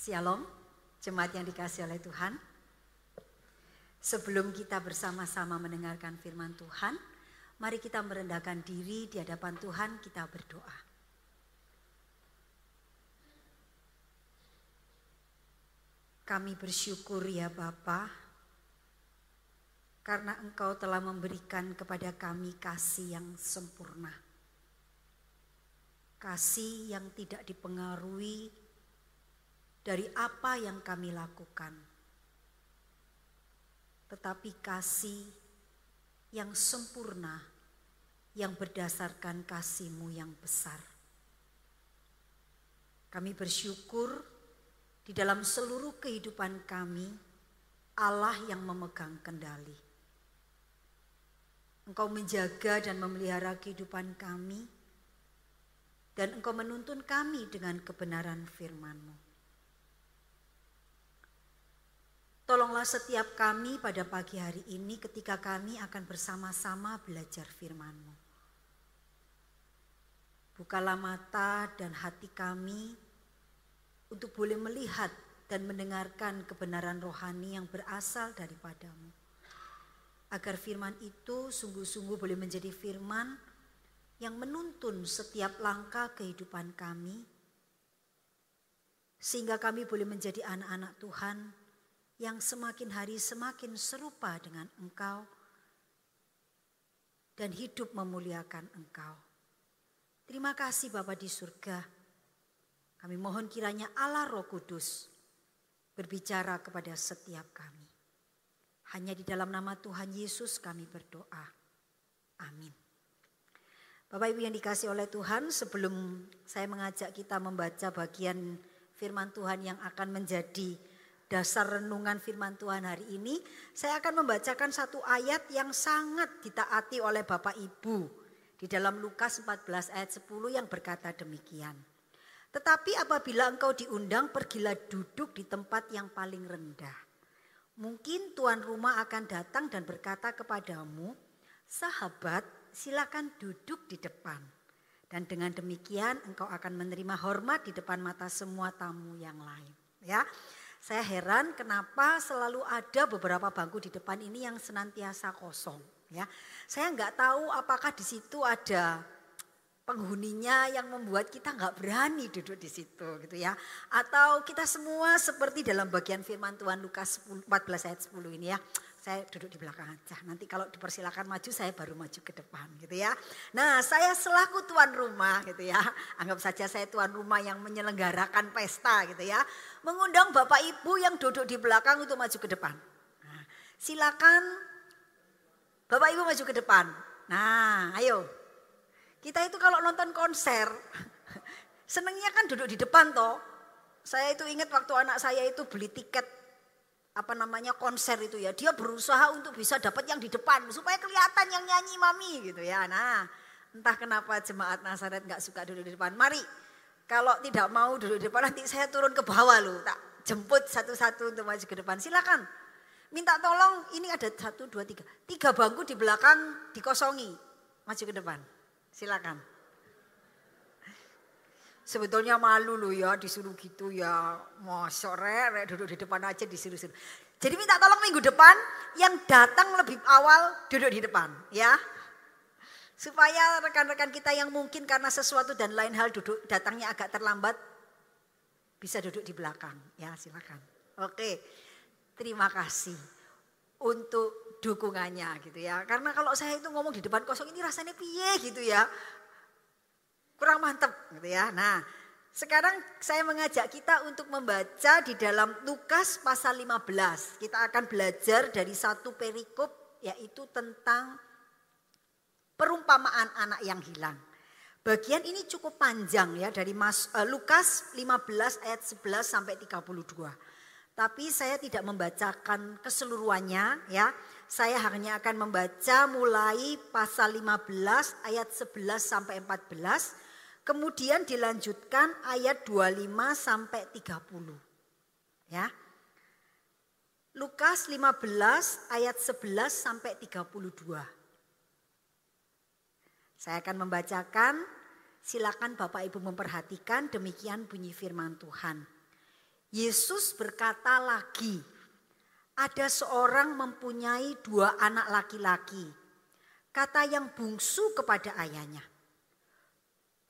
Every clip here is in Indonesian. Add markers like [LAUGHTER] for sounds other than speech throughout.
Shalom, jemaat yang dikasih oleh Tuhan. Sebelum kita bersama-sama mendengarkan firman Tuhan, mari kita merendahkan diri di hadapan Tuhan, kita berdoa. Kami bersyukur ya Bapa, karena Engkau telah memberikan kepada kami kasih yang sempurna. Kasih yang tidak dipengaruhi dari apa yang kami lakukan, tetapi kasih yang sempurna yang berdasarkan kasihmu yang besar. Kami bersyukur di dalam seluruh kehidupan kami, Allah yang memegang kendali. Engkau menjaga dan memelihara kehidupan kami, dan engkau menuntun kami dengan kebenaran firman-Mu. Tolonglah setiap kami pada pagi hari ini ketika kami akan bersama-sama belajar firman-Mu. Bukalah mata dan hati kami untuk boleh melihat dan mendengarkan kebenaran rohani yang berasal daripadamu. Agar firman itu sungguh-sungguh boleh menjadi firman yang menuntun setiap langkah kehidupan kami. Sehingga kami boleh menjadi anak-anak Tuhan yang semakin hari semakin serupa dengan Engkau dan hidup memuliakan Engkau. Terima kasih Bapa di surga. Kami mohon kiranya Allah Roh Kudus berbicara kepada setiap kami. Hanya di dalam nama Tuhan Yesus kami berdoa. Amin. Bapak Ibu yang dikasih oleh Tuhan, sebelum saya mengajak kita membaca bagian firman Tuhan yang akan menjadi dasar renungan firman Tuhan hari ini, saya akan membacakan satu ayat yang sangat ditaati oleh Bapak Ibu di dalam Lukas 14 ayat 10 yang berkata demikian. Tetapi apabila engkau diundang, pergilah duduk di tempat yang paling rendah. Mungkin tuan rumah akan datang dan berkata kepadamu, sahabat silakan duduk di depan. Dan dengan demikian engkau akan menerima hormat di depan mata semua tamu yang lain. Ya, saya heran kenapa selalu ada beberapa bangku di depan ini yang senantiasa kosong. Ya, saya nggak tahu apakah di situ ada penghuninya yang membuat kita nggak berani duduk di situ gitu ya. Atau kita semua seperti dalam bagian firman Tuhan Lukas 14 ayat 10 ini ya saya duduk di belakang aja. Nanti kalau dipersilakan maju saya baru maju ke depan gitu ya. Nah saya selaku tuan rumah gitu ya. Anggap saja saya tuan rumah yang menyelenggarakan pesta gitu ya. Mengundang bapak ibu yang duduk di belakang untuk maju ke depan. Nah, silakan bapak ibu maju ke depan. Nah ayo. Kita itu kalau nonton konser [LAUGHS] senengnya kan duduk di depan toh. Saya itu ingat waktu anak saya itu beli tiket apa namanya konser itu ya. Dia berusaha untuk bisa dapat yang di depan supaya kelihatan yang nyanyi mami gitu ya. Nah entah kenapa jemaat Nazaret nggak suka duduk di depan. Mari kalau tidak mau duduk di depan nanti saya turun ke bawah loh. Tak jemput satu-satu untuk maju ke depan. Silakan. Minta tolong ini ada satu dua tiga. Tiga bangku di belakang dikosongi. Maju ke depan. Silakan Sebetulnya malu loh ya disuruh gitu ya. Masa rek duduk di depan aja disuruh-suruh. Jadi minta tolong minggu depan yang datang lebih awal duduk di depan ya. Supaya rekan-rekan kita yang mungkin karena sesuatu dan lain hal duduk datangnya agak terlambat bisa duduk di belakang ya silakan. Oke. Terima kasih untuk dukungannya gitu ya. Karena kalau saya itu ngomong di depan kosong ini rasanya piye gitu ya kurang mantep gitu ya. Nah, sekarang saya mengajak kita untuk membaca di dalam Lukas pasal 15. Kita akan belajar dari satu perikop yaitu tentang perumpamaan anak yang hilang. Bagian ini cukup panjang ya dari Mas, uh, Lukas 15 ayat 11 sampai 32. Tapi saya tidak membacakan keseluruhannya ya. Saya hanya akan membaca mulai pasal 15 ayat 11 sampai 14 Kemudian dilanjutkan ayat 25 sampai 30. Ya. Lukas 15 ayat 11 sampai 32. Saya akan membacakan, silakan Bapak Ibu memperhatikan demikian bunyi firman Tuhan. Yesus berkata lagi, ada seorang mempunyai dua anak laki-laki. Kata yang bungsu kepada ayahnya,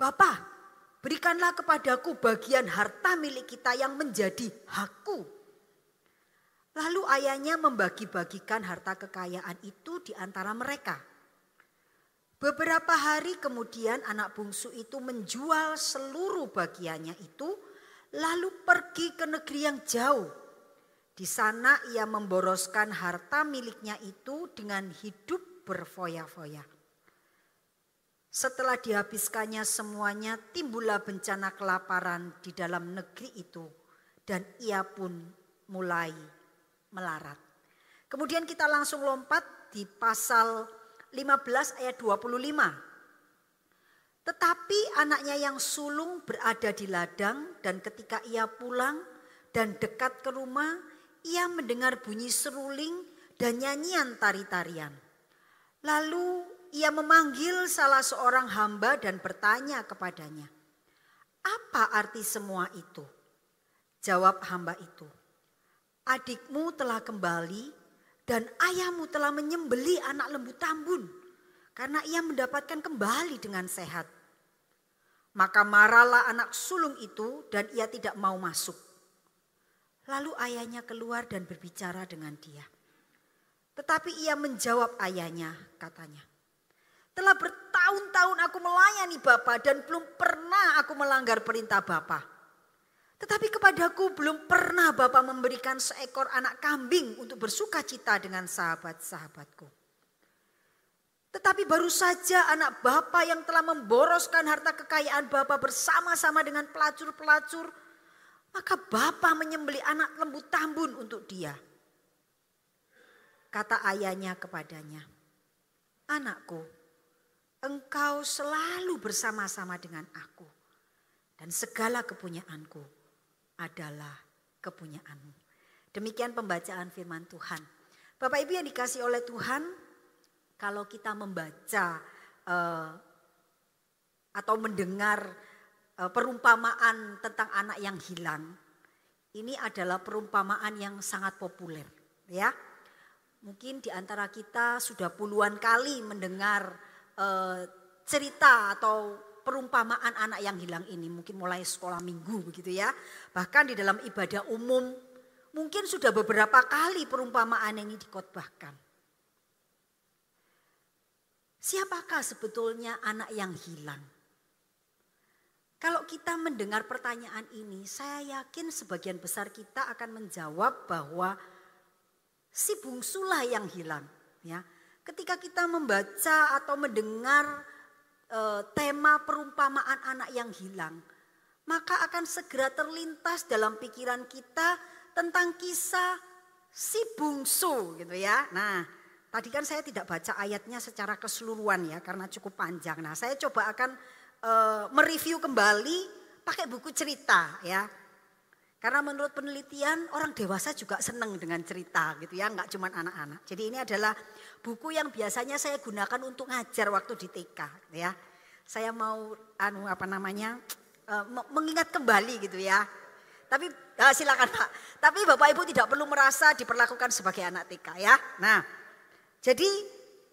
Bapak, berikanlah kepadaku bagian harta milik kita yang menjadi hakku. Lalu ayahnya membagi-bagikan harta kekayaan itu di antara mereka. Beberapa hari kemudian anak bungsu itu menjual seluruh bagiannya itu lalu pergi ke negeri yang jauh. Di sana ia memboroskan harta miliknya itu dengan hidup berfoya-foya. Setelah dihabiskannya semuanya, timbullah bencana kelaparan di dalam negeri itu, dan ia pun mulai melarat. Kemudian kita langsung lompat di pasal 15 ayat 25. Tetapi anaknya yang sulung berada di ladang dan ketika ia pulang dan dekat ke rumah, ia mendengar bunyi seruling dan nyanyian tari-tarian. Lalu ia memanggil salah seorang hamba dan bertanya kepadanya, "Apa arti semua itu?" Jawab hamba itu, "Adikmu telah kembali dan ayahmu telah menyembeli anak lembu tambun karena ia mendapatkan kembali dengan sehat." Maka marahlah anak sulung itu dan ia tidak mau masuk. Lalu ayahnya keluar dan berbicara dengan dia. Tetapi ia menjawab ayahnya, katanya. Telah bertahun-tahun aku melayani Bapak dan belum pernah aku melanggar perintah Bapak. Tetapi kepadaku belum pernah Bapak memberikan seekor anak kambing untuk bersuka cita dengan sahabat-sahabatku. Tetapi baru saja anak Bapak yang telah memboroskan harta kekayaan Bapak bersama-sama dengan pelacur-pelacur, maka Bapak menyembeli anak lembu tambun untuk dia. Kata ayahnya kepadanya, Anakku, engkau selalu bersama-sama dengan aku. Dan segala kepunyaanku adalah kepunyaanmu. Demikian pembacaan firman Tuhan. Bapak Ibu yang dikasih oleh Tuhan, kalau kita membaca uh, atau mendengar uh, perumpamaan tentang anak yang hilang, ini adalah perumpamaan yang sangat populer, ya. Mungkin di antara kita sudah puluhan kali mendengar uh, cerita atau perumpamaan anak yang hilang ini, mungkin mulai sekolah minggu begitu ya. Bahkan di dalam ibadah umum mungkin sudah beberapa kali perumpamaan ini dikotbahkan. Siapakah sebetulnya anak yang hilang? Kalau kita mendengar pertanyaan ini, saya yakin sebagian besar kita akan menjawab bahwa si bungsulah yang hilang. Ya, ketika kita membaca atau mendengar e, tema perumpamaan anak yang hilang, maka akan segera terlintas dalam pikiran kita tentang kisah si bungsu, gitu ya. Nah, Tadi kan saya tidak baca ayatnya secara keseluruhan ya karena cukup panjang. Nah saya coba akan e, mereview kembali pakai buku cerita ya. Karena menurut penelitian orang dewasa juga senang dengan cerita gitu ya, nggak cuma anak-anak. Jadi ini adalah buku yang biasanya saya gunakan untuk ngajar waktu di TK gitu ya. Saya mau anu apa namanya e, mengingat kembali gitu ya. Tapi ya silakan Pak. Tapi Bapak Ibu tidak perlu merasa diperlakukan sebagai anak TK ya. Nah, jadi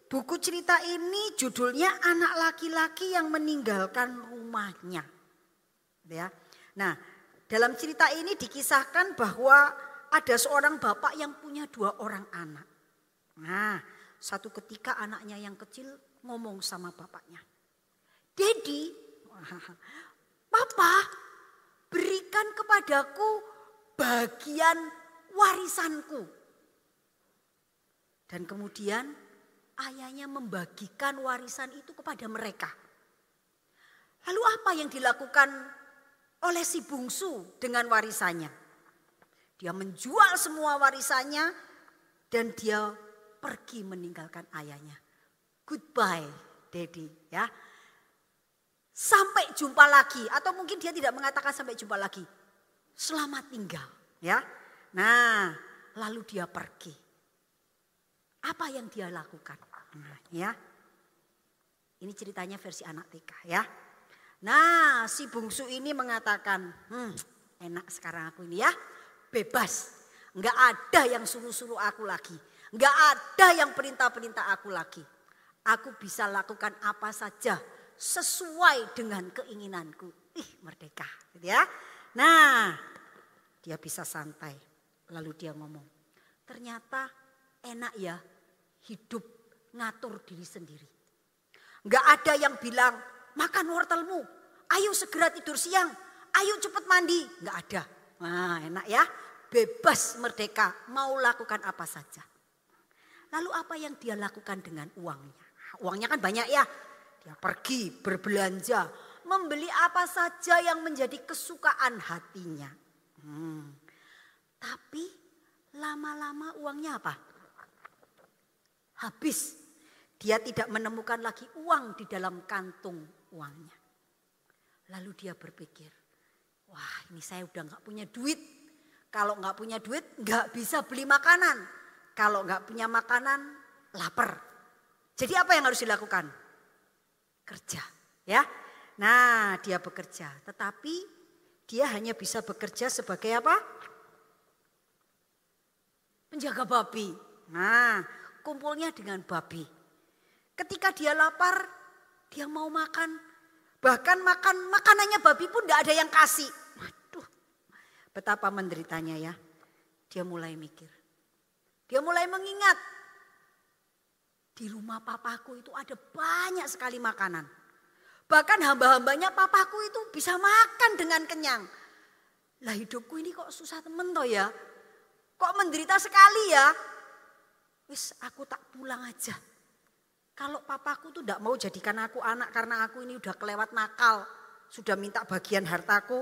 buku cerita ini judulnya anak laki-laki yang meninggalkan rumahnya. Ya. Nah, dalam cerita ini dikisahkan bahwa ada seorang bapak yang punya dua orang anak. Nah, satu ketika anaknya yang kecil ngomong sama bapaknya. Dedi, [LAUGHS] Papa berikan kepadaku bagian warisanku. Dan kemudian ayahnya membagikan warisan itu kepada mereka. Lalu apa yang dilakukan oleh si bungsu dengan warisannya? Dia menjual semua warisannya dan dia pergi meninggalkan ayahnya. Goodbye, Daddy, ya. Sampai jumpa lagi atau mungkin dia tidak mengatakan sampai jumpa lagi. Selamat tinggal, ya. Nah, lalu dia pergi. Apa yang dia lakukan? Nah, ya. Ini ceritanya versi anak TK ya. Nah si bungsu ini mengatakan, hmm, enak sekarang aku ini ya. bebas. Enggak ada yang suruh-suruh aku lagi. Enggak ada yang perintah-perintah aku lagi. Aku bisa lakukan apa saja sesuai dengan keinginanku. Ih, merdeka, gitu ya. Nah, dia bisa santai. Lalu dia ngomong, ternyata enak ya hidup ngatur diri sendiri. Enggak ada yang bilang, makan wortelmu, ayo segera tidur siang, ayo cepat mandi. Enggak ada. Nah enak ya, bebas merdeka, mau lakukan apa saja. Lalu apa yang dia lakukan dengan uangnya? Uangnya kan banyak ya. Dia pergi berbelanja, membeli apa saja yang menjadi kesukaan hatinya. Hmm. Tapi lama-lama uangnya apa? Habis. Dia tidak menemukan lagi uang di dalam kantung uangnya. Lalu dia berpikir, wah ini saya udah nggak punya duit. Kalau nggak punya duit nggak bisa beli makanan. Kalau nggak punya makanan lapar. Jadi apa yang harus dilakukan? Kerja, ya. Nah, dia bekerja, tetapi dia hanya bisa bekerja sebagai apa? Penjaga babi. Nah, kumpulnya dengan babi. Ketika dia lapar, dia mau makan. Bahkan makan makanannya babi pun tidak ada yang kasih. Waduh, betapa menderitanya ya. Dia mulai mikir. Dia mulai mengingat. Di rumah papaku itu ada banyak sekali makanan. Bahkan hamba-hambanya papaku itu bisa makan dengan kenyang. Lah hidupku ini kok susah temen toh ya. Kok menderita sekali ya. Wis aku tak pulang aja. Kalau papaku tuh tidak mau jadikan aku anak karena aku ini udah kelewat nakal. Sudah minta bagian hartaku.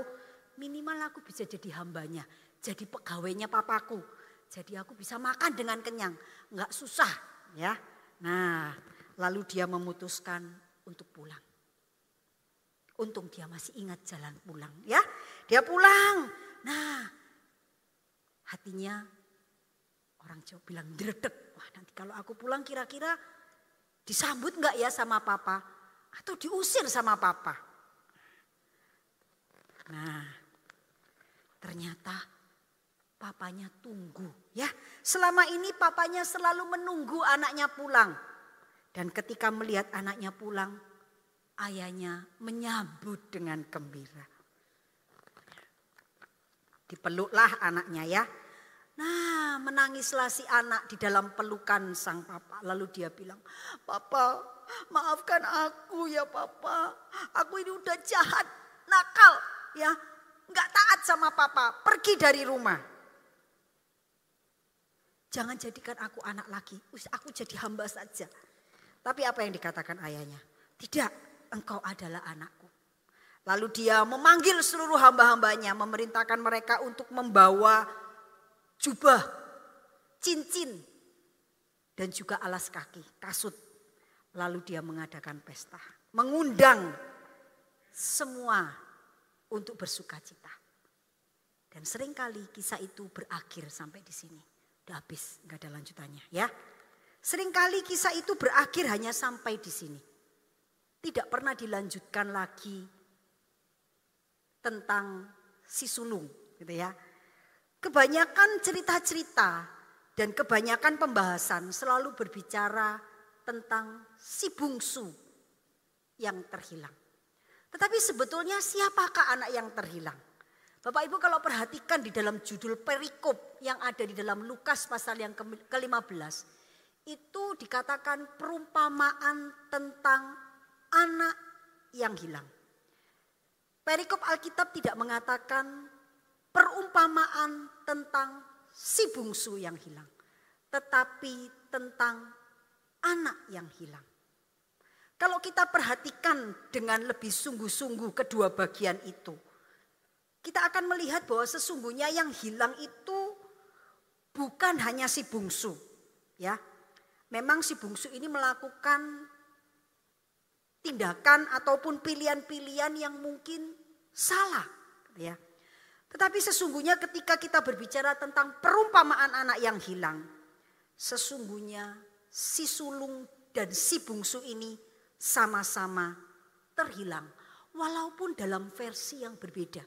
Minimal aku bisa jadi hambanya. Jadi pegawainya papaku. Jadi aku bisa makan dengan kenyang. Enggak susah ya. Nah lalu dia memutuskan untuk pulang. Untung dia masih ingat jalan pulang ya. Dia pulang. Nah hatinya orang Jawa bilang dredek. Wah nanti kalau aku pulang kira-kira disambut nggak ya sama papa? Atau diusir sama papa? Nah ternyata papanya tunggu ya. Selama ini papanya selalu menunggu anaknya pulang. Dan ketika melihat anaknya pulang, ayahnya menyambut dengan gembira. Dipeluklah anaknya ya. Menangislah si anak di dalam pelukan sang papa. Lalu dia bilang, Papa maafkan aku ya papa. Aku ini udah jahat, nakal ya. Nggak taat sama papa, pergi dari rumah. Jangan jadikan aku anak lagi, aku jadi hamba saja. Tapi apa yang dikatakan ayahnya? Tidak, engkau adalah anakku. Lalu dia memanggil seluruh hamba-hambanya, memerintahkan mereka untuk membawa jubah, cincin, dan juga alas kaki, kasut. Lalu dia mengadakan pesta, mengundang semua untuk bersuka cita. Dan sering kali kisah itu berakhir sampai di sini. Udah habis, nggak ada lanjutannya ya. Seringkali kisah itu berakhir hanya sampai di sini tidak pernah dilanjutkan lagi tentang si sulung gitu ya. Kebanyakan cerita-cerita dan kebanyakan pembahasan selalu berbicara tentang si bungsu yang terhilang. Tetapi sebetulnya siapakah anak yang terhilang? Bapak Ibu kalau perhatikan di dalam judul perikop yang ada di dalam Lukas pasal yang ke-15 itu dikatakan perumpamaan tentang anak yang hilang. Perikop Alkitab tidak mengatakan perumpamaan tentang si bungsu yang hilang, tetapi tentang anak yang hilang. Kalau kita perhatikan dengan lebih sungguh-sungguh kedua bagian itu, kita akan melihat bahwa sesungguhnya yang hilang itu bukan hanya si bungsu, ya. Memang si bungsu ini melakukan tindakan ataupun pilihan-pilihan yang mungkin salah, ya. Tetapi sesungguhnya ketika kita berbicara tentang perumpamaan anak yang hilang, sesungguhnya si sulung dan si bungsu ini sama-sama terhilang walaupun dalam versi yang berbeda.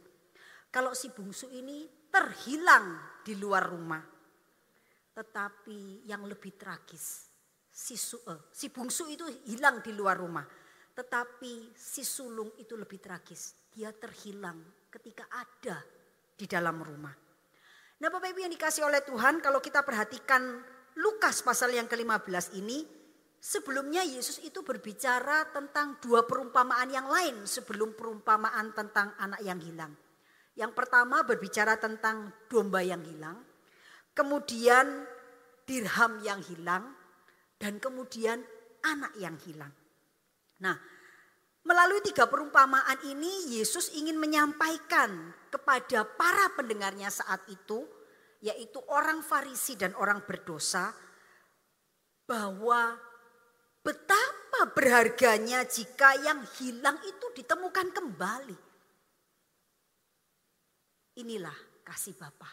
Kalau si bungsu ini terhilang di luar rumah. Tetapi yang lebih tragis, si, uh, si bungsu itu hilang di luar rumah. Tetapi si sulung itu lebih tragis. Dia terhilang ketika ada di dalam rumah. Nah Bapak Ibu yang dikasih oleh Tuhan kalau kita perhatikan Lukas pasal yang ke-15 ini. Sebelumnya Yesus itu berbicara tentang dua perumpamaan yang lain sebelum perumpamaan tentang anak yang hilang. Yang pertama berbicara tentang domba yang hilang, kemudian dirham yang hilang, dan kemudian anak yang hilang. Nah, melalui tiga perumpamaan ini Yesus ingin menyampaikan kepada para pendengarnya saat itu, yaitu orang Farisi dan orang berdosa, bahwa betapa berharganya jika yang hilang itu ditemukan kembali. Inilah kasih Bapa.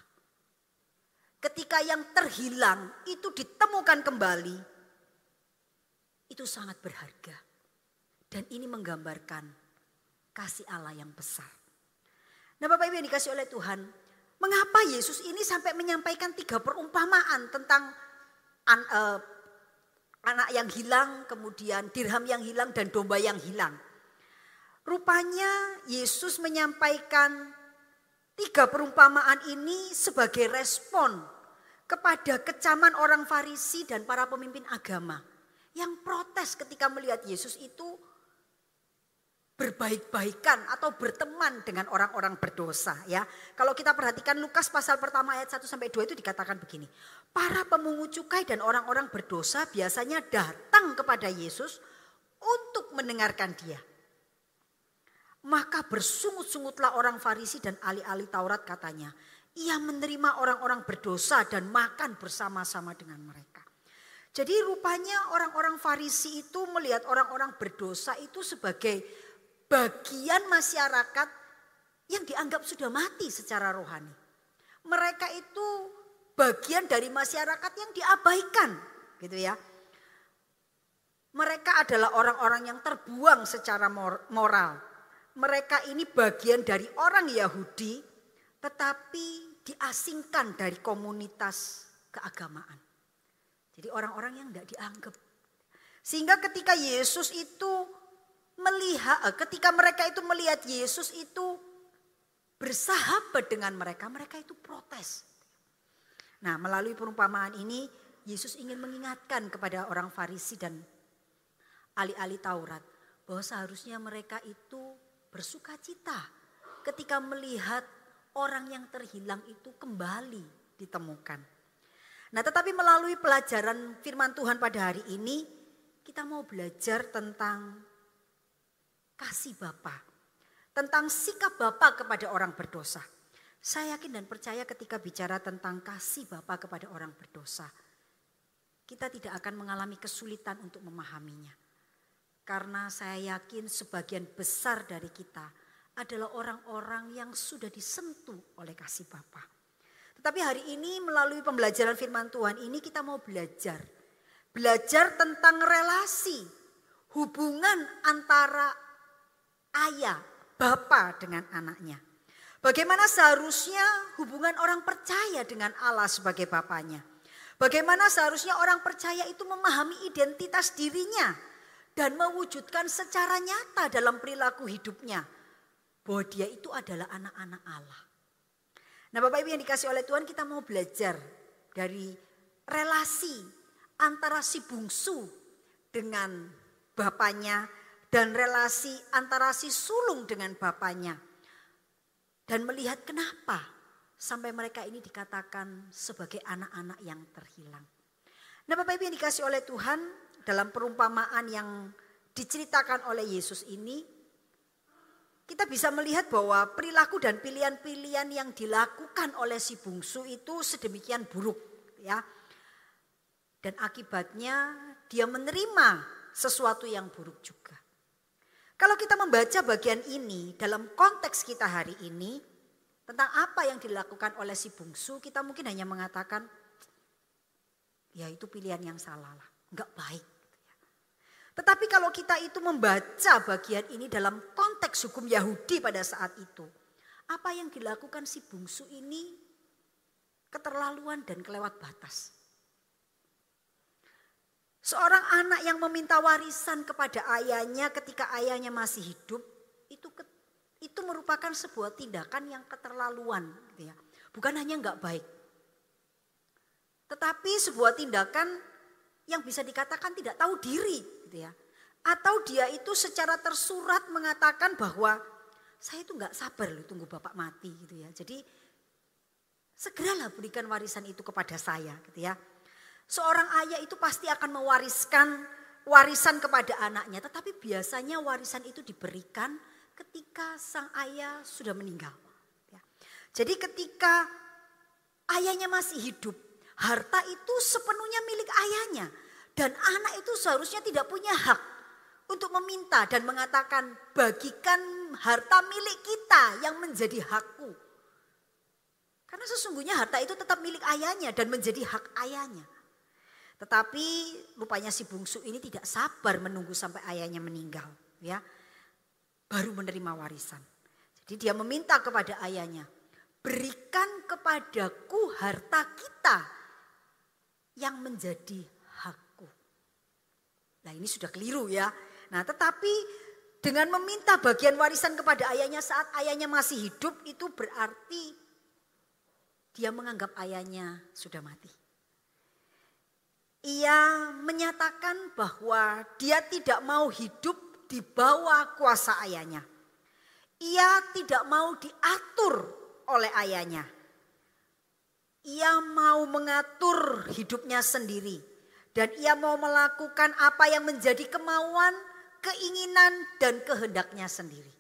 Ketika yang terhilang itu ditemukan kembali, itu sangat berharga. Dan ini menggambarkan kasih Allah yang besar. Nah Bapak Ibu yang dikasih oleh Tuhan, mengapa Yesus ini sampai menyampaikan tiga perumpamaan tentang an, uh, anak yang hilang, kemudian dirham yang hilang dan domba yang hilang. Rupanya Yesus menyampaikan Tiga perumpamaan ini sebagai respon kepada kecaman orang Farisi dan para pemimpin agama yang protes ketika melihat Yesus itu berbaik-baikan atau berteman dengan orang-orang berdosa ya. Kalau kita perhatikan Lukas pasal pertama ayat 1 sampai 2 itu dikatakan begini. Para pemungut cukai dan orang-orang berdosa biasanya datang kepada Yesus untuk mendengarkan dia. Maka bersungut-sungutlah orang Farisi dan ahli-ahli Taurat katanya. Ia menerima orang-orang berdosa dan makan bersama-sama dengan mereka. Jadi rupanya orang-orang Farisi itu melihat orang-orang berdosa itu sebagai bagian masyarakat yang dianggap sudah mati secara rohani. Mereka itu bagian dari masyarakat yang diabaikan gitu ya. Mereka adalah orang-orang yang terbuang secara moral mereka ini bagian dari orang Yahudi tetapi diasingkan dari komunitas keagamaan. Jadi orang-orang yang tidak dianggap. Sehingga ketika Yesus itu melihat, eh, ketika mereka itu melihat Yesus itu bersahabat dengan mereka, mereka itu protes. Nah melalui perumpamaan ini Yesus ingin mengingatkan kepada orang Farisi dan ahli-ahli Taurat bahwa seharusnya mereka itu bersuka cita ketika melihat orang yang terhilang itu kembali ditemukan. Nah, tetapi melalui pelajaran firman Tuhan pada hari ini, kita mau belajar tentang kasih Bapa, tentang sikap Bapa kepada orang berdosa. Saya yakin dan percaya ketika bicara tentang kasih Bapa kepada orang berdosa, kita tidak akan mengalami kesulitan untuk memahaminya. Karena saya yakin sebagian besar dari kita adalah orang-orang yang sudah disentuh oleh kasih Bapa. Tetapi hari ini melalui pembelajaran firman Tuhan ini kita mau belajar. Belajar tentang relasi, hubungan antara ayah, bapa dengan anaknya. Bagaimana seharusnya hubungan orang percaya dengan Allah sebagai bapaknya. Bagaimana seharusnya orang percaya itu memahami identitas dirinya dan mewujudkan secara nyata dalam perilaku hidupnya bahwa dia itu adalah anak-anak Allah. Nah, Bapak Ibu yang dikasih oleh Tuhan, kita mau belajar dari relasi antara si bungsu dengan bapaknya dan relasi antara si sulung dengan bapaknya. Dan melihat kenapa sampai mereka ini dikatakan sebagai anak-anak yang terhilang. Nah Bapak Ibu yang dikasih oleh Tuhan, dalam perumpamaan yang diceritakan oleh Yesus ini, kita bisa melihat bahwa perilaku dan pilihan-pilihan yang dilakukan oleh si bungsu itu sedemikian buruk, ya. Dan akibatnya dia menerima sesuatu yang buruk juga. Kalau kita membaca bagian ini dalam konteks kita hari ini tentang apa yang dilakukan oleh si bungsu, kita mungkin hanya mengatakan ya itu pilihan yang salah lah, enggak baik. Tetapi kalau kita itu membaca bagian ini dalam konteks hukum Yahudi pada saat itu. Apa yang dilakukan si bungsu ini keterlaluan dan kelewat batas. Seorang anak yang meminta warisan kepada ayahnya ketika ayahnya masih hidup itu itu merupakan sebuah tindakan yang keterlaluan gitu ya. Bukan hanya nggak baik. Tetapi sebuah tindakan yang bisa dikatakan tidak tahu diri gitu ya. Atau dia itu secara tersurat mengatakan bahwa saya itu nggak sabar loh tunggu bapak mati gitu ya. Jadi segeralah berikan warisan itu kepada saya gitu ya. Seorang ayah itu pasti akan mewariskan warisan kepada anaknya. Tetapi biasanya warisan itu diberikan ketika sang ayah sudah meninggal. Ya. Jadi ketika ayahnya masih hidup, harta itu sepenuhnya milik ayahnya. Dan anak itu seharusnya tidak punya hak untuk meminta dan mengatakan bagikan harta milik kita yang menjadi hakku. Karena sesungguhnya harta itu tetap milik ayahnya dan menjadi hak ayahnya. Tetapi rupanya si bungsu ini tidak sabar menunggu sampai ayahnya meninggal, ya. Baru menerima warisan. Jadi dia meminta kepada ayahnya, "Berikan kepadaku harta kita yang menjadi hakku." Nah, ini sudah keliru ya. Nah, tetapi dengan meminta bagian warisan kepada ayahnya saat ayahnya masih hidup itu berarti dia menganggap ayahnya sudah mati. Ia menyatakan bahwa dia tidak mau hidup di bawah kuasa ayahnya. Ia tidak mau diatur oleh ayahnya. Ia mau mengatur hidupnya sendiri dan ia mau melakukan apa yang menjadi kemauan keinginan dan kehendaknya sendiri.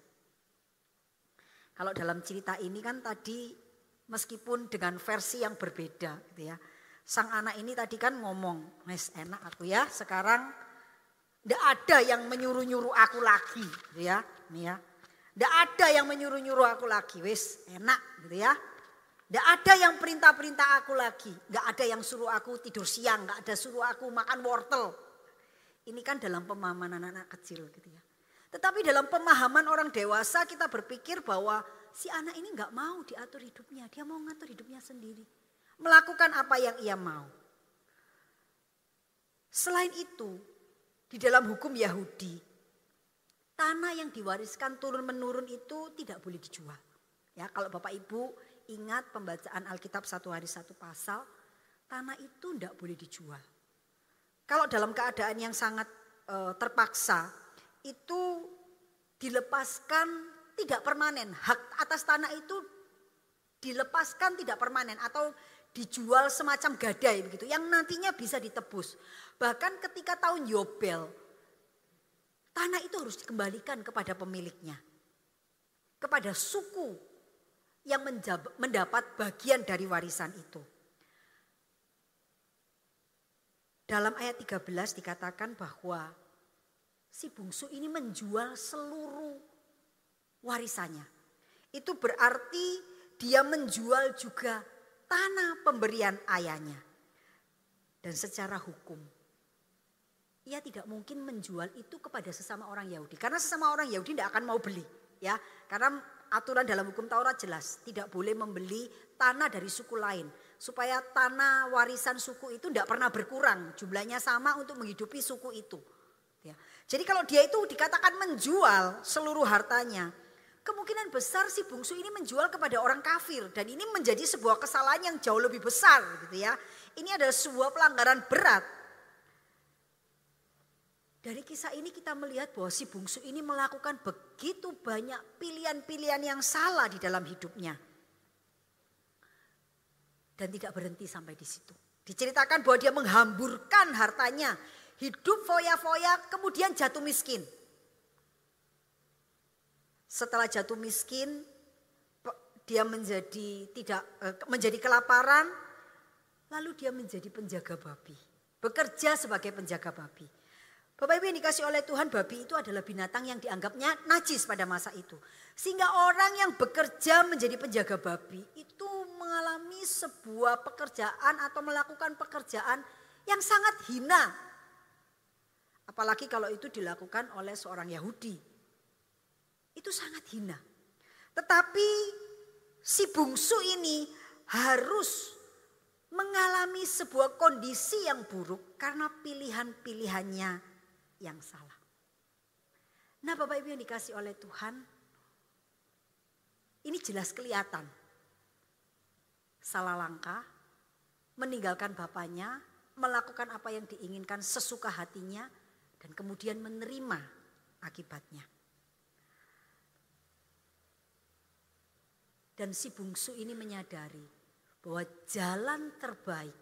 Kalau dalam cerita ini kan tadi meskipun dengan versi yang berbeda gitu ya. Sang anak ini tadi kan ngomong, "Mes enak aku ya, sekarang tidak ada yang menyuruh-nyuruh aku lagi." gitu ya. Nih ya. Tidak ada yang menyuruh-nyuruh aku lagi, wis enak gitu ya. Tidak ada yang perintah-perintah aku lagi. Tidak ada yang suruh aku tidur siang. Tidak ada suruh aku makan wortel. Ini kan dalam pemahaman anak-anak kecil gitu ya. Tetapi dalam pemahaman orang dewasa kita berpikir bahwa si anak ini nggak mau diatur hidupnya. Dia mau ngatur hidupnya sendiri. Melakukan apa yang ia mau. Selain itu, di dalam hukum Yahudi, tanah yang diwariskan turun-menurun itu tidak boleh dijual. Ya, kalau Bapak Ibu ingat pembacaan Alkitab satu hari satu pasal, tanah itu tidak boleh dijual. Kalau dalam keadaan yang sangat uh, terpaksa itu dilepaskan tidak permanen. Hak atas tanah itu dilepaskan tidak permanen atau dijual semacam gadai begitu yang nantinya bisa ditebus. Bahkan ketika tahun Yobel tanah itu harus dikembalikan kepada pemiliknya. Kepada suku yang mendapat bagian dari warisan itu. Dalam ayat 13 dikatakan bahwa si bungsu ini menjual seluruh warisannya. Itu berarti dia menjual juga tanah pemberian ayahnya. Dan secara hukum ia tidak mungkin menjual itu kepada sesama orang Yahudi. Karena sesama orang Yahudi tidak akan mau beli. ya Karena aturan dalam hukum Taurat jelas tidak boleh membeli tanah dari suku lain supaya tanah warisan suku itu tidak pernah berkurang jumlahnya sama untuk menghidupi suku itu. Ya. Jadi kalau dia itu dikatakan menjual seluruh hartanya, kemungkinan besar si bungsu ini menjual kepada orang kafir dan ini menjadi sebuah kesalahan yang jauh lebih besar gitu ya. Ini adalah sebuah pelanggaran berat. Dari kisah ini kita melihat bahwa si bungsu ini melakukan begitu banyak pilihan-pilihan yang salah di dalam hidupnya dan tidak berhenti sampai di situ. Diceritakan bahwa dia menghamburkan hartanya, hidup foya-foya, kemudian jatuh miskin. Setelah jatuh miskin, dia menjadi tidak eh, menjadi kelaparan, lalu dia menjadi penjaga babi. Bekerja sebagai penjaga babi. Bapak Ibu yang dikasih oleh Tuhan, babi itu adalah binatang yang dianggapnya najis pada masa itu. Sehingga orang yang bekerja menjadi penjaga babi itu mengalami sebuah pekerjaan atau melakukan pekerjaan yang sangat hina. Apalagi kalau itu dilakukan oleh seorang Yahudi. Itu sangat hina. Tetapi si bungsu ini harus mengalami sebuah kondisi yang buruk karena pilihan-pilihannya yang salah. Nah Bapak Ibu yang dikasih oleh Tuhan, ini jelas kelihatan. Salah langkah, meninggalkan bapaknya, melakukan apa yang diinginkan sesuka hatinya, dan kemudian menerima akibatnya. Dan si bungsu ini menyadari bahwa jalan terbaik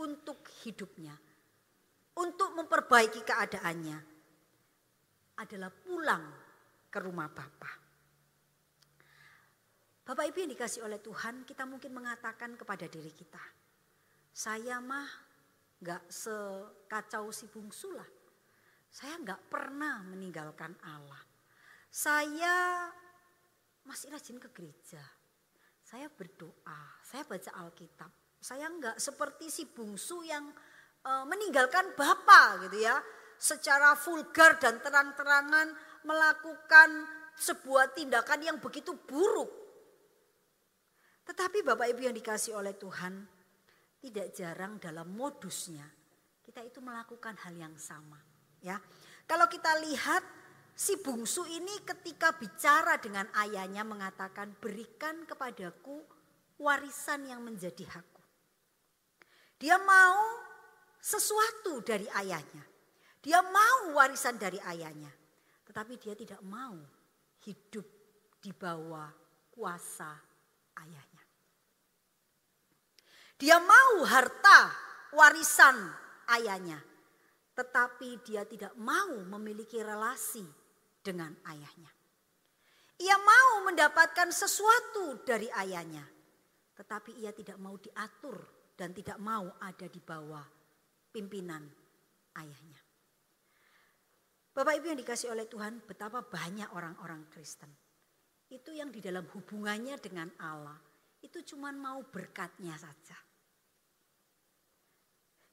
untuk hidupnya, untuk memperbaiki keadaannya adalah pulang ke rumah Bapak. Bapak Ibu yang dikasih oleh Tuhan, kita mungkin mengatakan kepada diri kita, saya mah gak sekacau si bungsu lah. Saya gak pernah meninggalkan Allah. Saya masih rajin ke gereja. Saya berdoa, saya baca Alkitab. Saya enggak seperti si bungsu yang uh, meninggalkan Bapak gitu ya. Secara vulgar dan terang-terangan melakukan sebuah tindakan yang begitu buruk. Tetapi Bapak Ibu yang dikasih oleh Tuhan, tidak jarang dalam modusnya kita itu melakukan hal yang sama, ya. Kalau kita lihat si bungsu ini ketika bicara dengan ayahnya mengatakan berikan kepadaku warisan yang menjadi hakku. Dia mau sesuatu dari ayahnya. Dia mau warisan dari ayahnya. Tetapi dia tidak mau hidup di bawah kuasa ayahnya. Dia mau harta warisan ayahnya. Tetapi dia tidak mau memiliki relasi dengan ayahnya. Ia mau mendapatkan sesuatu dari ayahnya, tetapi ia tidak mau diatur dan tidak mau ada di bawah pimpinan ayahnya. Bapak Ibu yang dikasih oleh Tuhan, betapa banyak orang-orang Kristen. Itu yang di dalam hubungannya dengan Allah, itu cuma mau berkatnya saja.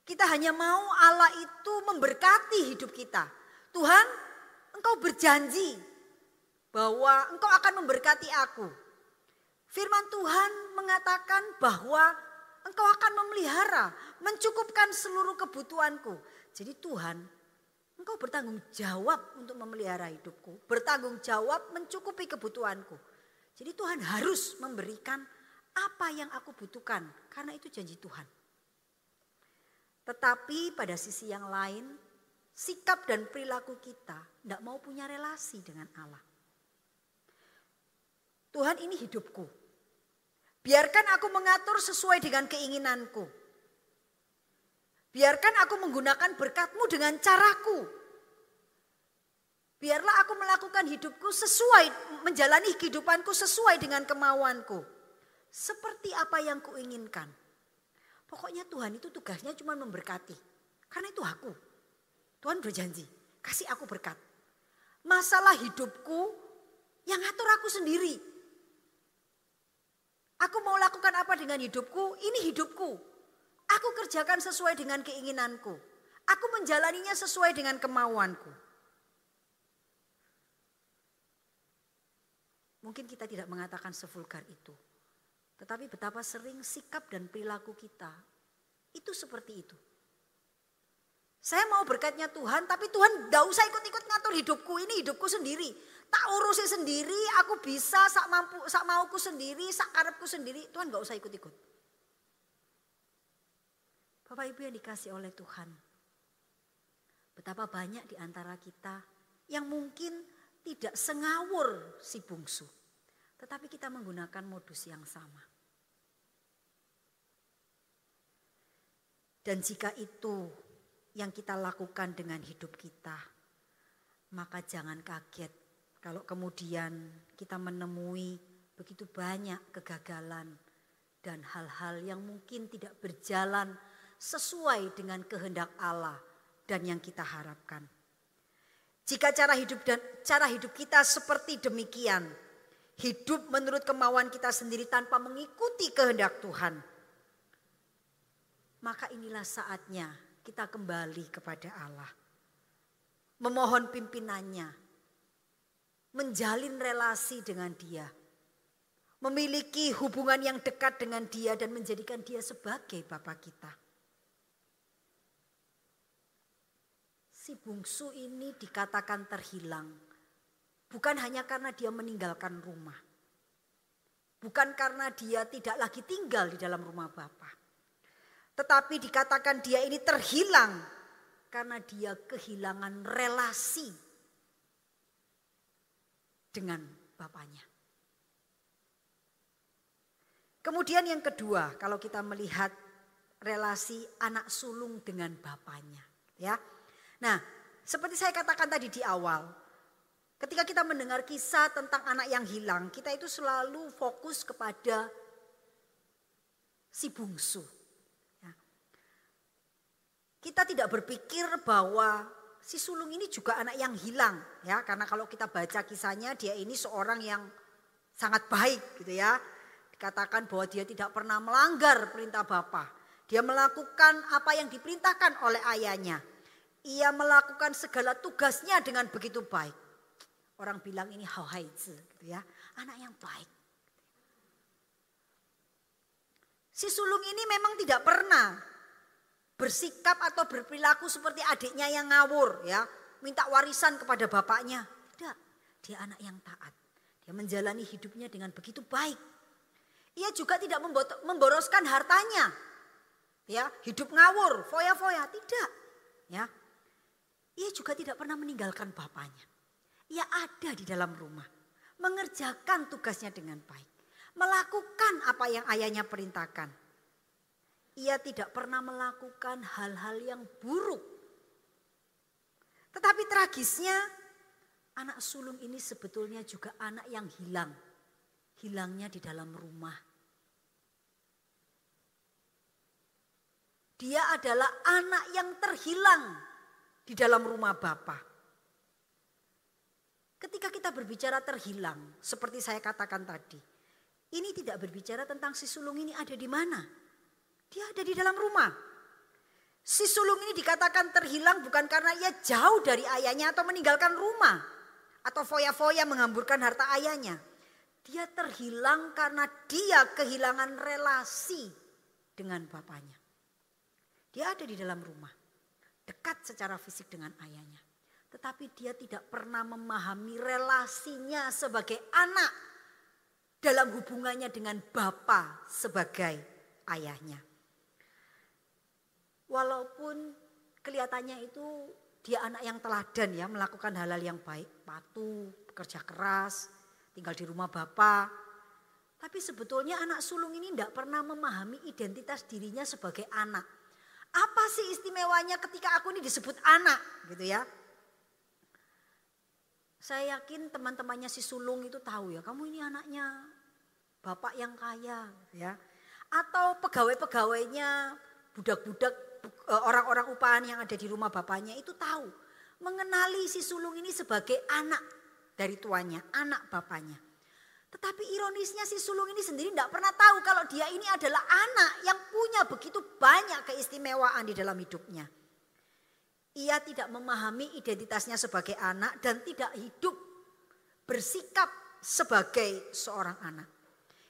Kita hanya mau Allah itu memberkati hidup kita. Tuhan, engkau berjanji bahwa engkau akan memberkati aku. Firman Tuhan mengatakan bahwa engkau akan memelihara, mencukupkan seluruh kebutuhanku. Jadi Tuhan, engkau bertanggung jawab untuk memelihara hidupku, bertanggung jawab mencukupi kebutuhanku. Jadi Tuhan harus memberikan apa yang aku butuhkan karena itu janji Tuhan. Tetapi pada sisi yang lain sikap dan perilaku kita tidak mau punya relasi dengan Allah. Tuhan ini hidupku. Biarkan aku mengatur sesuai dengan keinginanku. Biarkan aku menggunakan berkatmu dengan caraku. Biarlah aku melakukan hidupku sesuai, menjalani kehidupanku sesuai dengan kemauanku. Seperti apa yang kuinginkan. Pokoknya Tuhan itu tugasnya cuma memberkati. Karena itu aku. Tuhan berjanji, kasih aku berkat. Masalah hidupku yang ngatur aku sendiri. Aku mau lakukan apa dengan hidupku? Ini hidupku. Aku kerjakan sesuai dengan keinginanku. Aku menjalaninya sesuai dengan kemauanku. Mungkin kita tidak mengatakan sevulgar itu. Tetapi betapa sering sikap dan perilaku kita itu seperti itu. Saya mau berkatnya Tuhan, tapi Tuhan tidak usah ikut-ikut ngatur hidupku. Ini hidupku sendiri. Tak urusi sendiri, aku bisa sak mampu, sak mauku sendiri, sak karepku sendiri. Tuhan gak usah ikut-ikut. Bapak Ibu yang dikasih oleh Tuhan. Betapa banyak di antara kita yang mungkin tidak sengawur si bungsu. Tetapi kita menggunakan modus yang sama. Dan jika itu yang kita lakukan dengan hidup kita. Maka jangan kaget kalau kemudian kita menemui begitu banyak kegagalan dan hal-hal yang mungkin tidak berjalan sesuai dengan kehendak Allah dan yang kita harapkan. Jika cara hidup dan cara hidup kita seperti demikian, hidup menurut kemauan kita sendiri tanpa mengikuti kehendak Tuhan, maka inilah saatnya kita kembali kepada Allah. Memohon pimpinannya. Menjalin relasi dengan dia. memiliki hubungan yang dekat dengan dia dan menjadikan dia sebagai Bapak kita. Si bungsu ini dikatakan terhilang. Bukan hanya karena dia meninggalkan rumah. Bukan karena dia tidak lagi tinggal di dalam rumah Bapak. Tetapi dikatakan dia ini terhilang karena dia kehilangan relasi dengan Bapaknya. Kemudian yang kedua, kalau kita melihat relasi anak sulung dengan bapaknya, ya. Nah, seperti saya katakan tadi di awal, ketika kita mendengar kisah tentang anak yang hilang, kita itu selalu fokus kepada si bungsu. Kita tidak berpikir bahwa si sulung ini juga anak yang hilang, ya, karena kalau kita baca kisahnya dia ini seorang yang sangat baik, gitu ya Dikatakan bahwa dia tidak pernah melanggar perintah Bapa. Dia melakukan apa yang diperintahkan oleh ayahnya. Ia melakukan segala tugasnya dengan begitu baik. Orang bilang ini hauhaizi gitu ya. Anak yang baik. Si sulung ini memang tidak pernah bersikap atau berperilaku seperti adiknya yang ngawur ya. Minta warisan kepada bapaknya. Tidak, dia anak yang taat. Dia menjalani hidupnya dengan begitu baik. Ia juga tidak memboroskan hartanya. Ya, hidup ngawur, foya-foya, tidak. Ya. Ia juga tidak pernah meninggalkan bapaknya. Ia ada di dalam rumah, mengerjakan tugasnya dengan baik, melakukan apa yang ayahnya perintahkan. Ia tidak pernah melakukan hal-hal yang buruk. Tetapi tragisnya, anak sulung ini sebetulnya juga anak yang hilang. Hilangnya di dalam rumah Dia adalah anak yang terhilang di dalam rumah Bapa. Ketika kita berbicara terhilang, seperti saya katakan tadi, ini tidak berbicara tentang si sulung ini ada di mana. Dia ada di dalam rumah. Si sulung ini dikatakan terhilang bukan karena ia jauh dari ayahnya atau meninggalkan rumah. Atau foya-foya menghamburkan harta ayahnya. Dia terhilang karena dia kehilangan relasi dengan bapaknya. Dia ada di dalam rumah, dekat secara fisik dengan ayahnya. Tetapi dia tidak pernah memahami relasinya sebagai anak dalam hubungannya dengan Bapa sebagai ayahnya. Walaupun kelihatannya itu dia anak yang teladan ya melakukan hal-hal yang baik, patuh, bekerja keras, tinggal di rumah Bapak. Tapi sebetulnya anak sulung ini tidak pernah memahami identitas dirinya sebagai anak. Apa sih istimewanya ketika aku ini disebut anak gitu ya. Saya yakin teman-temannya si sulung itu tahu ya, kamu ini anaknya bapak yang kaya ya. Atau pegawai-pegawainya, budak-budak, orang-orang upahan yang ada di rumah bapaknya itu tahu. Mengenali si sulung ini sebagai anak dari tuanya, anak bapaknya. Tetapi ironisnya si sulung ini sendiri tidak pernah tahu kalau dia ini adalah anak yang punya begitu banyak keistimewaan di dalam hidupnya. Ia tidak memahami identitasnya sebagai anak dan tidak hidup bersikap sebagai seorang anak.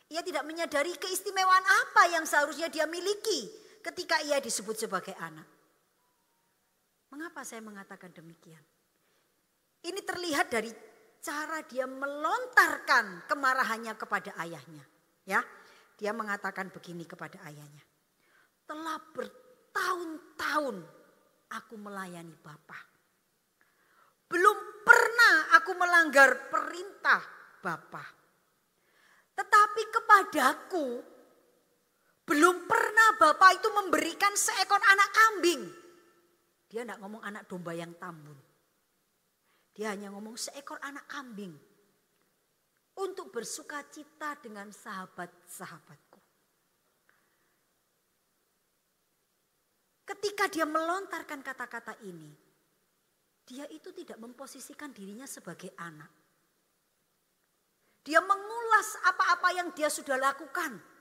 Ia tidak menyadari keistimewaan apa yang seharusnya dia miliki ketika ia disebut sebagai anak. Mengapa saya mengatakan demikian? Ini terlihat dari cara dia melontarkan kemarahannya kepada ayahnya. Ya, dia mengatakan begini kepada ayahnya. Telah bertahun-tahun aku melayani Bapa. Belum pernah aku melanggar perintah Bapa. Tetapi kepadaku belum pernah Bapak itu memberikan seekor anak kambing. Dia tidak ngomong anak domba yang tambun. Dia hanya ngomong seekor anak kambing. Untuk bersuka cita dengan sahabat-sahabatku. Ketika dia melontarkan kata-kata ini, dia itu tidak memposisikan dirinya sebagai anak. Dia mengulas apa-apa yang dia sudah lakukan.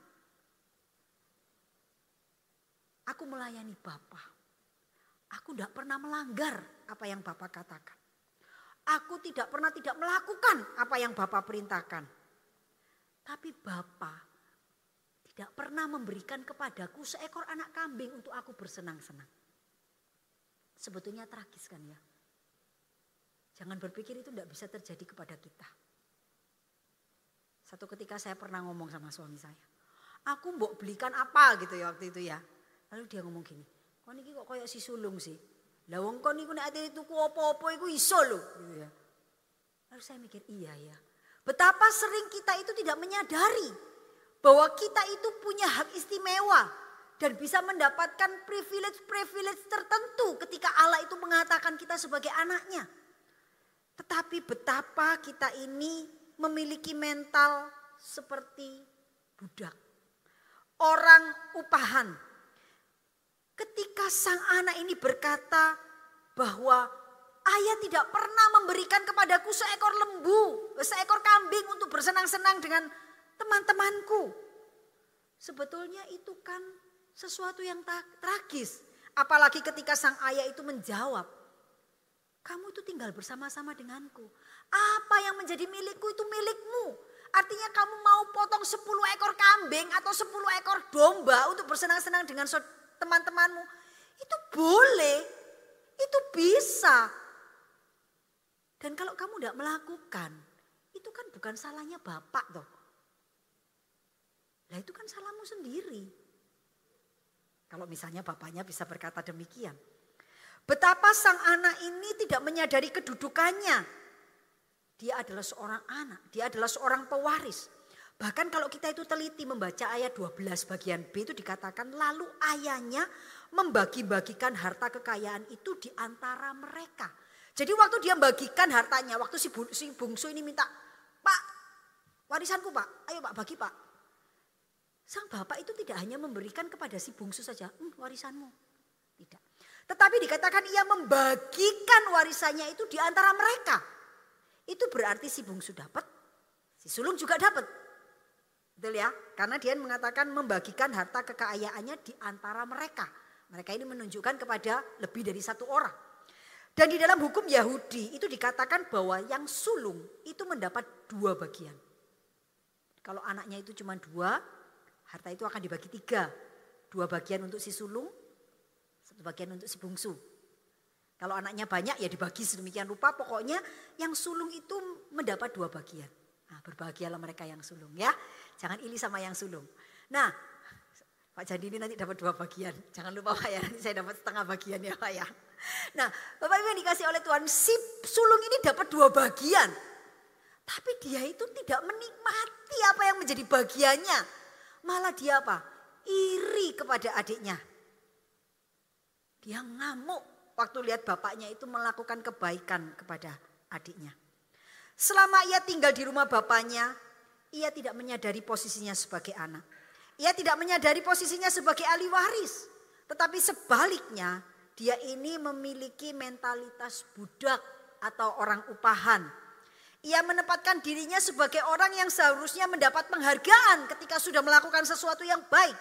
Aku melayani Bapak. Aku tidak pernah melanggar apa yang Bapak katakan. Aku tidak pernah tidak melakukan apa yang Bapak perintahkan. Tapi Bapa tidak pernah memberikan kepadaku seekor anak kambing untuk aku bersenang-senang. Sebetulnya tragis kan ya. Jangan berpikir itu tidak bisa terjadi kepada kita. Satu ketika saya pernah ngomong sama suami saya. Aku mau belikan apa gitu ya waktu itu ya. Lalu dia ngomong gini. Kok ini kok kayak si sulung sih. Lah wong kon niku nek ate tuku apa-apa iku iso lho gitu ya. Lalu saya mikir iya ya. Betapa sering kita itu tidak menyadari bahwa kita itu punya hak istimewa dan bisa mendapatkan privilege-privilege tertentu ketika Allah itu mengatakan kita sebagai anaknya. Tetapi betapa kita ini memiliki mental seperti budak. Orang upahan. Ketika sang anak ini berkata bahwa ayah tidak pernah memberikan kepadaku seekor lembu, seekor kambing untuk bersenang-senang dengan teman-temanku. Sebetulnya itu kan sesuatu yang tragis. Apalagi ketika sang ayah itu menjawab, kamu itu tinggal bersama-sama denganku. Apa yang menjadi milikku itu milikmu. Artinya kamu mau potong 10 ekor kambing atau 10 ekor domba untuk bersenang-senang dengan teman-temanmu. Itu boleh, itu bisa. Dan kalau kamu tidak melakukan, itu kan bukan salahnya bapak toh. Lah itu kan salahmu sendiri. Kalau misalnya bapaknya bisa berkata demikian. Betapa sang anak ini tidak menyadari kedudukannya. Dia adalah seorang anak, dia adalah seorang pewaris. Bahkan kalau kita itu teliti membaca ayat 12 bagian B itu dikatakan lalu ayahnya membagi-bagikan harta kekayaan itu di antara mereka. Jadi waktu dia membagikan hartanya, waktu si, bungsu ini minta, Pak warisanku pak, ayo pak bagi pak. Sang bapak itu tidak hanya memberikan kepada si bungsu saja, hm, warisanmu. Tidak. Tetapi dikatakan ia membagikan warisannya itu di antara mereka. Itu berarti si bungsu dapat, si sulung juga dapat. Betul ya? Karena dia mengatakan membagikan harta kekayaannya di antara mereka. Mereka ini menunjukkan kepada lebih dari satu orang. Dan di dalam hukum Yahudi itu dikatakan bahwa yang sulung itu mendapat dua bagian. Kalau anaknya itu cuma dua, Harta itu akan dibagi tiga. Dua bagian untuk si sulung, satu bagian untuk si bungsu. Kalau anaknya banyak ya dibagi sedemikian rupa. Pokoknya yang sulung itu mendapat dua bagian. Nah, berbahagialah mereka yang sulung ya. Jangan ili sama yang sulung. Nah, Pak Jadi ini nanti dapat dua bagian. Jangan lupa Pak ya, nanti saya dapat setengah bagian ya Pak ya. Nah, Bapak Ibu yang dikasih oleh Tuhan, si sulung ini dapat dua bagian. Tapi dia itu tidak menikmati apa yang menjadi bagiannya. Malah dia apa? Iri kepada adiknya. Dia ngamuk waktu lihat bapaknya itu melakukan kebaikan kepada adiknya. Selama ia tinggal di rumah bapaknya, ia tidak menyadari posisinya sebagai anak. Ia tidak menyadari posisinya sebagai ahli waris. Tetapi sebaliknya, dia ini memiliki mentalitas budak atau orang upahan ia menempatkan dirinya sebagai orang yang seharusnya mendapat penghargaan ketika sudah melakukan sesuatu yang baik.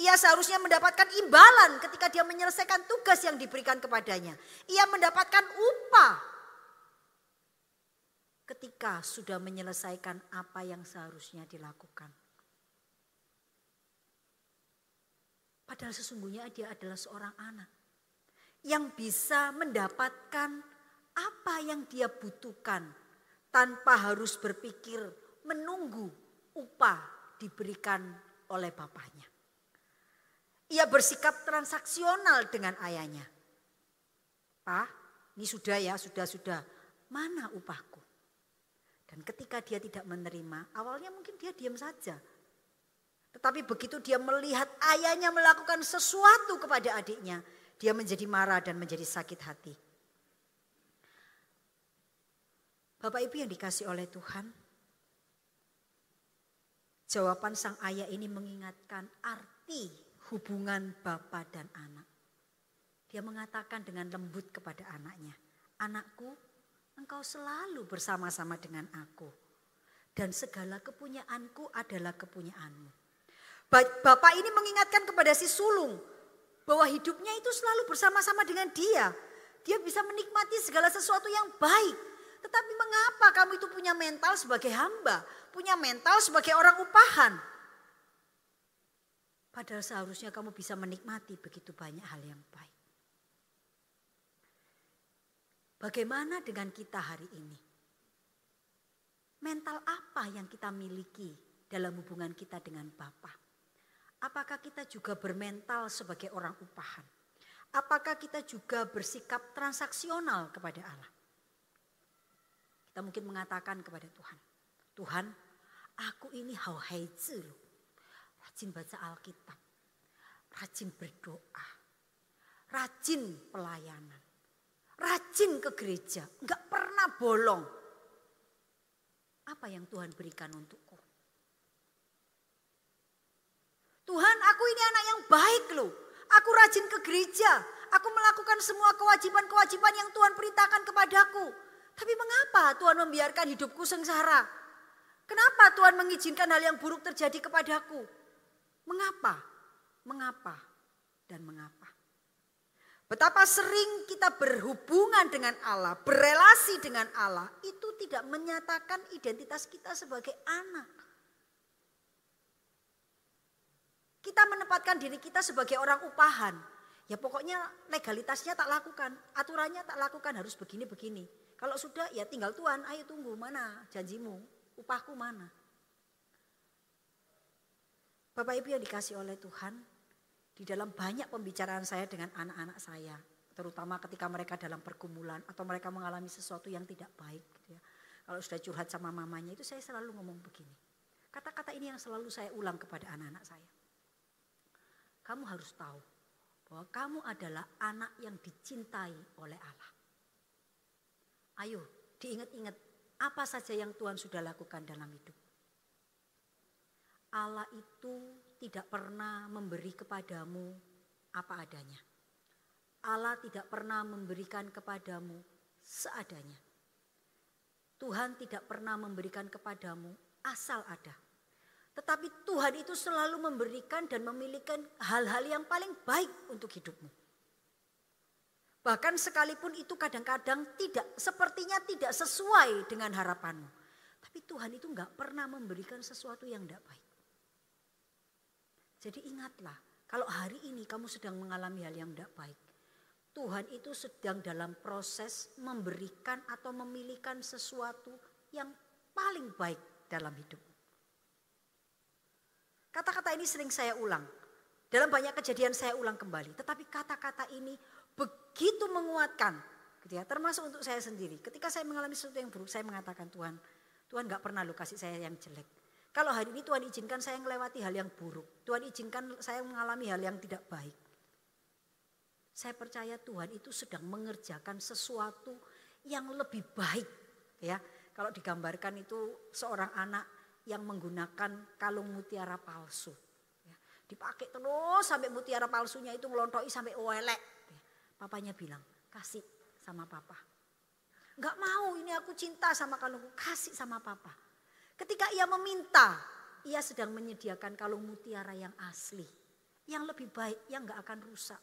Ia seharusnya mendapatkan imbalan ketika dia menyelesaikan tugas yang diberikan kepadanya. Ia mendapatkan upah ketika sudah menyelesaikan apa yang seharusnya dilakukan. Padahal sesungguhnya dia adalah seorang anak yang bisa mendapatkan apa yang dia butuhkan tanpa harus berpikir menunggu upah diberikan oleh bapaknya. Ia bersikap transaksional dengan ayahnya. Pak, ini sudah ya, sudah-sudah. Mana upahku? Dan ketika dia tidak menerima, awalnya mungkin dia diam saja. Tetapi begitu dia melihat ayahnya melakukan sesuatu kepada adiknya, dia menjadi marah dan menjadi sakit hati. Bapak Ibu yang dikasih oleh Tuhan, jawaban sang ayah ini mengingatkan arti hubungan bapak dan anak. Dia mengatakan dengan lembut kepada anaknya, anakku engkau selalu bersama-sama dengan aku. Dan segala kepunyaanku adalah kepunyaanmu. Bapak ini mengingatkan kepada si sulung bahwa hidupnya itu selalu bersama-sama dengan dia. Dia bisa menikmati segala sesuatu yang baik Tetapi mengapa kamu itu punya mental sebagai hamba? Punya mental sebagai orang upahan? Padahal seharusnya kamu bisa menikmati begitu banyak hal yang baik. Bagaimana dengan kita hari ini? Mental apa yang kita miliki dalam hubungan kita dengan Bapa? Apakah kita juga bermental sebagai orang upahan? Apakah kita juga bersikap transaksional kepada Allah? Kita mungkin mengatakan kepada Tuhan, Tuhan, aku ini hao haizi rajin baca Alkitab, rajin berdoa, rajin pelayanan, rajin ke gereja, nggak pernah bolong. Apa yang Tuhan berikan untukku? Tuhan, aku ini anak yang baik loh. Aku rajin ke gereja. Aku melakukan semua kewajiban-kewajiban yang Tuhan perintahkan kepadaku. Tapi mengapa Tuhan membiarkan hidupku sengsara? Kenapa Tuhan mengizinkan hal yang buruk terjadi kepadaku? Mengapa? Mengapa? Dan mengapa? Betapa sering kita berhubungan dengan Allah, berelasi dengan Allah, itu tidak menyatakan identitas kita sebagai anak. Kita menempatkan diri kita sebagai orang upahan. Ya pokoknya legalitasnya tak lakukan, aturannya tak lakukan harus begini-begini. Kalau sudah ya tinggal Tuhan, ayo tunggu mana janjimu, upahku mana. Bapak Ibu yang dikasih oleh Tuhan, di dalam banyak pembicaraan saya dengan anak-anak saya, terutama ketika mereka dalam pergumulan atau mereka mengalami sesuatu yang tidak baik. Gitu ya. Kalau sudah curhat sama mamanya itu saya selalu ngomong begini. Kata-kata ini yang selalu saya ulang kepada anak-anak saya. Kamu harus tahu bahwa kamu adalah anak yang dicintai oleh Allah. Ayo diingat-ingat apa saja yang Tuhan sudah lakukan dalam hidup. Allah itu tidak pernah memberi kepadamu apa adanya. Allah tidak pernah memberikan kepadamu seadanya. Tuhan tidak pernah memberikan kepadamu asal ada. Tetapi Tuhan itu selalu memberikan dan memiliki hal-hal yang paling baik untuk hidupmu. Bahkan sekalipun itu kadang-kadang tidak sepertinya tidak sesuai dengan harapanmu. Tapi Tuhan itu nggak pernah memberikan sesuatu yang tidak baik. Jadi ingatlah, kalau hari ini kamu sedang mengalami hal yang tidak baik, Tuhan itu sedang dalam proses memberikan atau memilihkan sesuatu yang paling baik dalam hidup. Kata-kata ini sering saya ulang. Dalam banyak kejadian saya ulang kembali. Tetapi kata-kata ini begitu menguatkan. Gitu ya, termasuk untuk saya sendiri. Ketika saya mengalami sesuatu yang buruk, saya mengatakan Tuhan, Tuhan gak pernah lo kasih saya yang jelek. Kalau hari ini Tuhan izinkan saya melewati hal yang buruk. Tuhan izinkan saya mengalami hal yang tidak baik. Saya percaya Tuhan itu sedang mengerjakan sesuatu yang lebih baik. Ya, kalau digambarkan itu seorang anak yang menggunakan kalung mutiara palsu. Ya, dipakai terus sampai mutiara palsunya itu melontoki sampai welek. Ya, papanya bilang, kasih sama papa. Enggak mau, ini aku cinta sama kalungku, kasih sama papa. Ketika ia meminta, ia sedang menyediakan kalung mutiara yang asli. Yang lebih baik, yang gak akan rusak.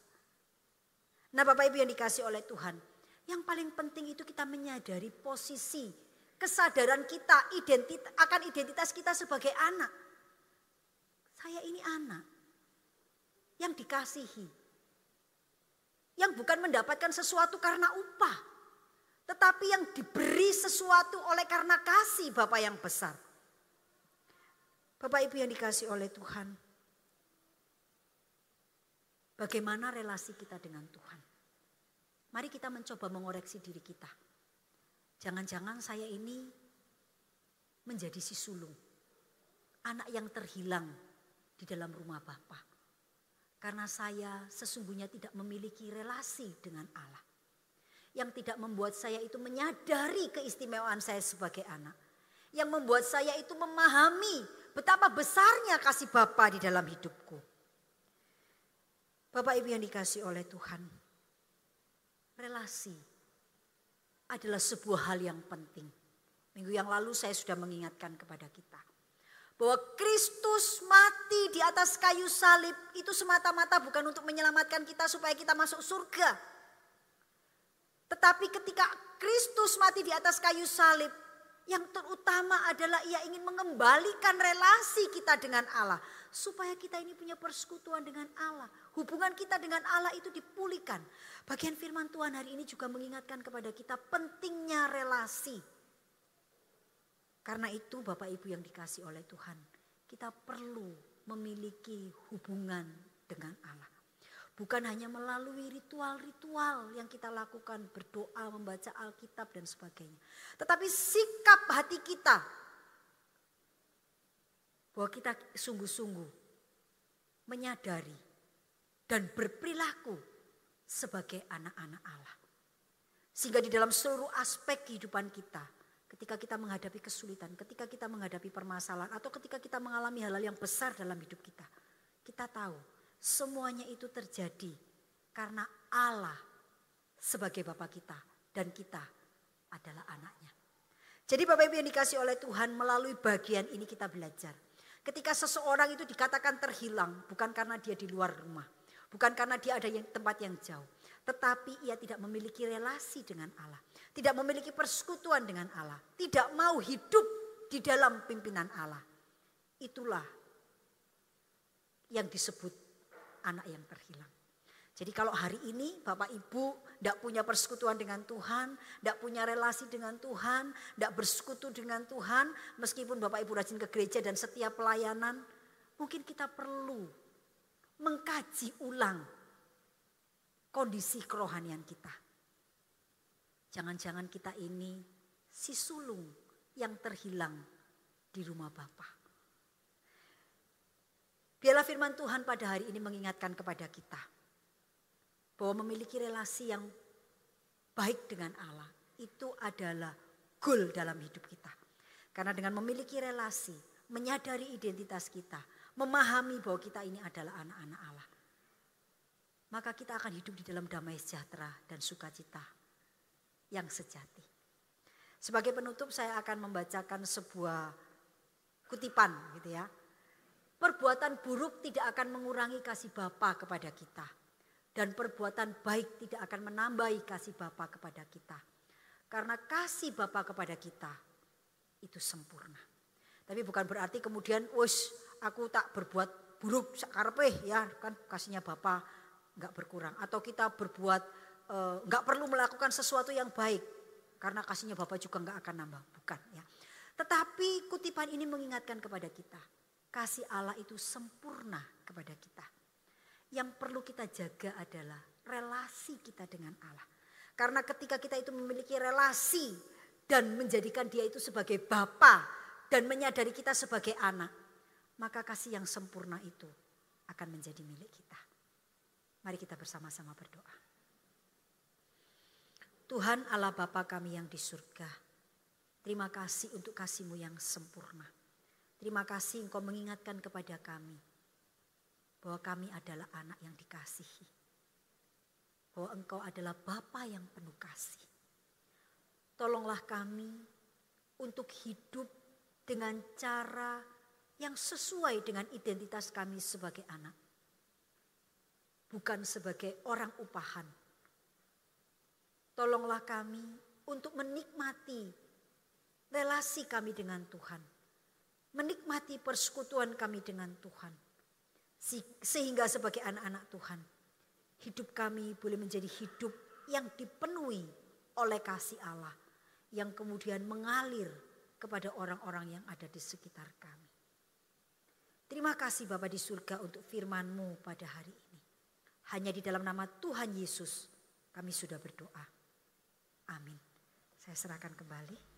Nah Bapak Ibu yang dikasih oleh Tuhan. Yang paling penting itu kita menyadari posisi, kesadaran kita identitas, akan identitas kita sebagai anak. Saya ini anak yang dikasihi. Yang bukan mendapatkan sesuatu karena upah. Tetapi yang diberi sesuatu oleh karena kasih Bapak yang besar. Bapak Ibu yang dikasih oleh Tuhan. Bagaimana relasi kita dengan Tuhan? Mari kita mencoba mengoreksi diri kita. Jangan-jangan saya ini menjadi si sulung. Anak yang terhilang di dalam rumah Bapa. Karena saya sesungguhnya tidak memiliki relasi dengan Allah. Yang tidak membuat saya itu menyadari keistimewaan saya sebagai anak. Yang membuat saya itu memahami betapa besarnya kasih Bapa di dalam hidupku. Bapak Ibu yang dikasih oleh Tuhan. Relasi adalah sebuah hal yang penting. Minggu yang lalu saya sudah mengingatkan kepada kita. Bahwa Kristus mati di atas kayu salib itu semata-mata bukan untuk menyelamatkan kita supaya kita masuk surga. Tetapi ketika Kristus mati di atas kayu salib, yang terutama adalah ia ingin mengembalikan relasi kita dengan Allah. Supaya kita ini punya persekutuan dengan Allah. Hubungan kita dengan Allah itu dipulihkan. Bagian firman Tuhan hari ini juga mengingatkan kepada kita pentingnya relasi. Karena itu Bapak Ibu yang dikasih oleh Tuhan. Kita perlu memiliki hubungan dengan Allah. Bukan hanya melalui ritual-ritual yang kita lakukan, berdoa, membaca Alkitab dan sebagainya. Tetapi sikap hati kita bahwa kita sungguh-sungguh menyadari dan berperilaku sebagai anak-anak Allah. Sehingga di dalam seluruh aspek kehidupan kita, ketika kita menghadapi kesulitan, ketika kita menghadapi permasalahan, atau ketika kita mengalami hal-hal yang besar dalam hidup kita, kita tahu Semuanya itu terjadi karena Allah sebagai Bapak kita dan kita adalah anaknya. Jadi Bapak Ibu yang dikasih oleh Tuhan melalui bagian ini kita belajar. Ketika seseorang itu dikatakan terhilang bukan karena dia di luar rumah. Bukan karena dia ada yang, tempat yang jauh. Tetapi ia tidak memiliki relasi dengan Allah. Tidak memiliki persekutuan dengan Allah. Tidak mau hidup di dalam pimpinan Allah. Itulah yang disebut anak yang terhilang. Jadi kalau hari ini Bapak Ibu tidak punya persekutuan dengan Tuhan, tidak punya relasi dengan Tuhan, tidak bersekutu dengan Tuhan, meskipun Bapak Ibu rajin ke gereja dan setiap pelayanan, mungkin kita perlu mengkaji ulang kondisi kerohanian kita. Jangan-jangan kita ini si sulung yang terhilang di rumah Bapak. Biarlah firman Tuhan pada hari ini mengingatkan kepada kita. Bahwa memiliki relasi yang baik dengan Allah. Itu adalah goal dalam hidup kita. Karena dengan memiliki relasi, menyadari identitas kita, memahami bahwa kita ini adalah anak-anak Allah. Maka kita akan hidup di dalam damai sejahtera dan sukacita yang sejati. Sebagai penutup saya akan membacakan sebuah kutipan gitu ya Perbuatan buruk tidak akan mengurangi kasih Bapa kepada kita. Dan perbuatan baik tidak akan menambahi kasih Bapa kepada kita. Karena kasih Bapa kepada kita itu sempurna. Tapi bukan berarti kemudian wis aku tak berbuat buruk sakarpe ya kan kasihnya Bapa nggak berkurang atau kita berbuat eh, nggak uh, perlu melakukan sesuatu yang baik karena kasihnya Bapak juga nggak akan nambah bukan ya. Tetapi kutipan ini mengingatkan kepada kita kasih Allah itu sempurna kepada kita. Yang perlu kita jaga adalah relasi kita dengan Allah. Karena ketika kita itu memiliki relasi dan menjadikan dia itu sebagai bapa dan menyadari kita sebagai anak, maka kasih yang sempurna itu akan menjadi milik kita. Mari kita bersama-sama berdoa. Tuhan Allah Bapa kami yang di surga, terima kasih untuk kasihmu yang sempurna. Terima kasih engkau mengingatkan kepada kami bahwa kami adalah anak yang dikasihi. Bahwa engkau adalah Bapa yang penuh kasih. Tolonglah kami untuk hidup dengan cara yang sesuai dengan identitas kami sebagai anak. Bukan sebagai orang upahan. Tolonglah kami untuk menikmati relasi kami dengan Tuhan menikmati persekutuan kami dengan Tuhan. Sehingga sebagai anak-anak Tuhan, hidup kami boleh menjadi hidup yang dipenuhi oleh kasih Allah. Yang kemudian mengalir kepada orang-orang yang ada di sekitar kami. Terima kasih Bapak di surga untuk firman-Mu pada hari ini. Hanya di dalam nama Tuhan Yesus kami sudah berdoa. Amin. Saya serahkan kembali.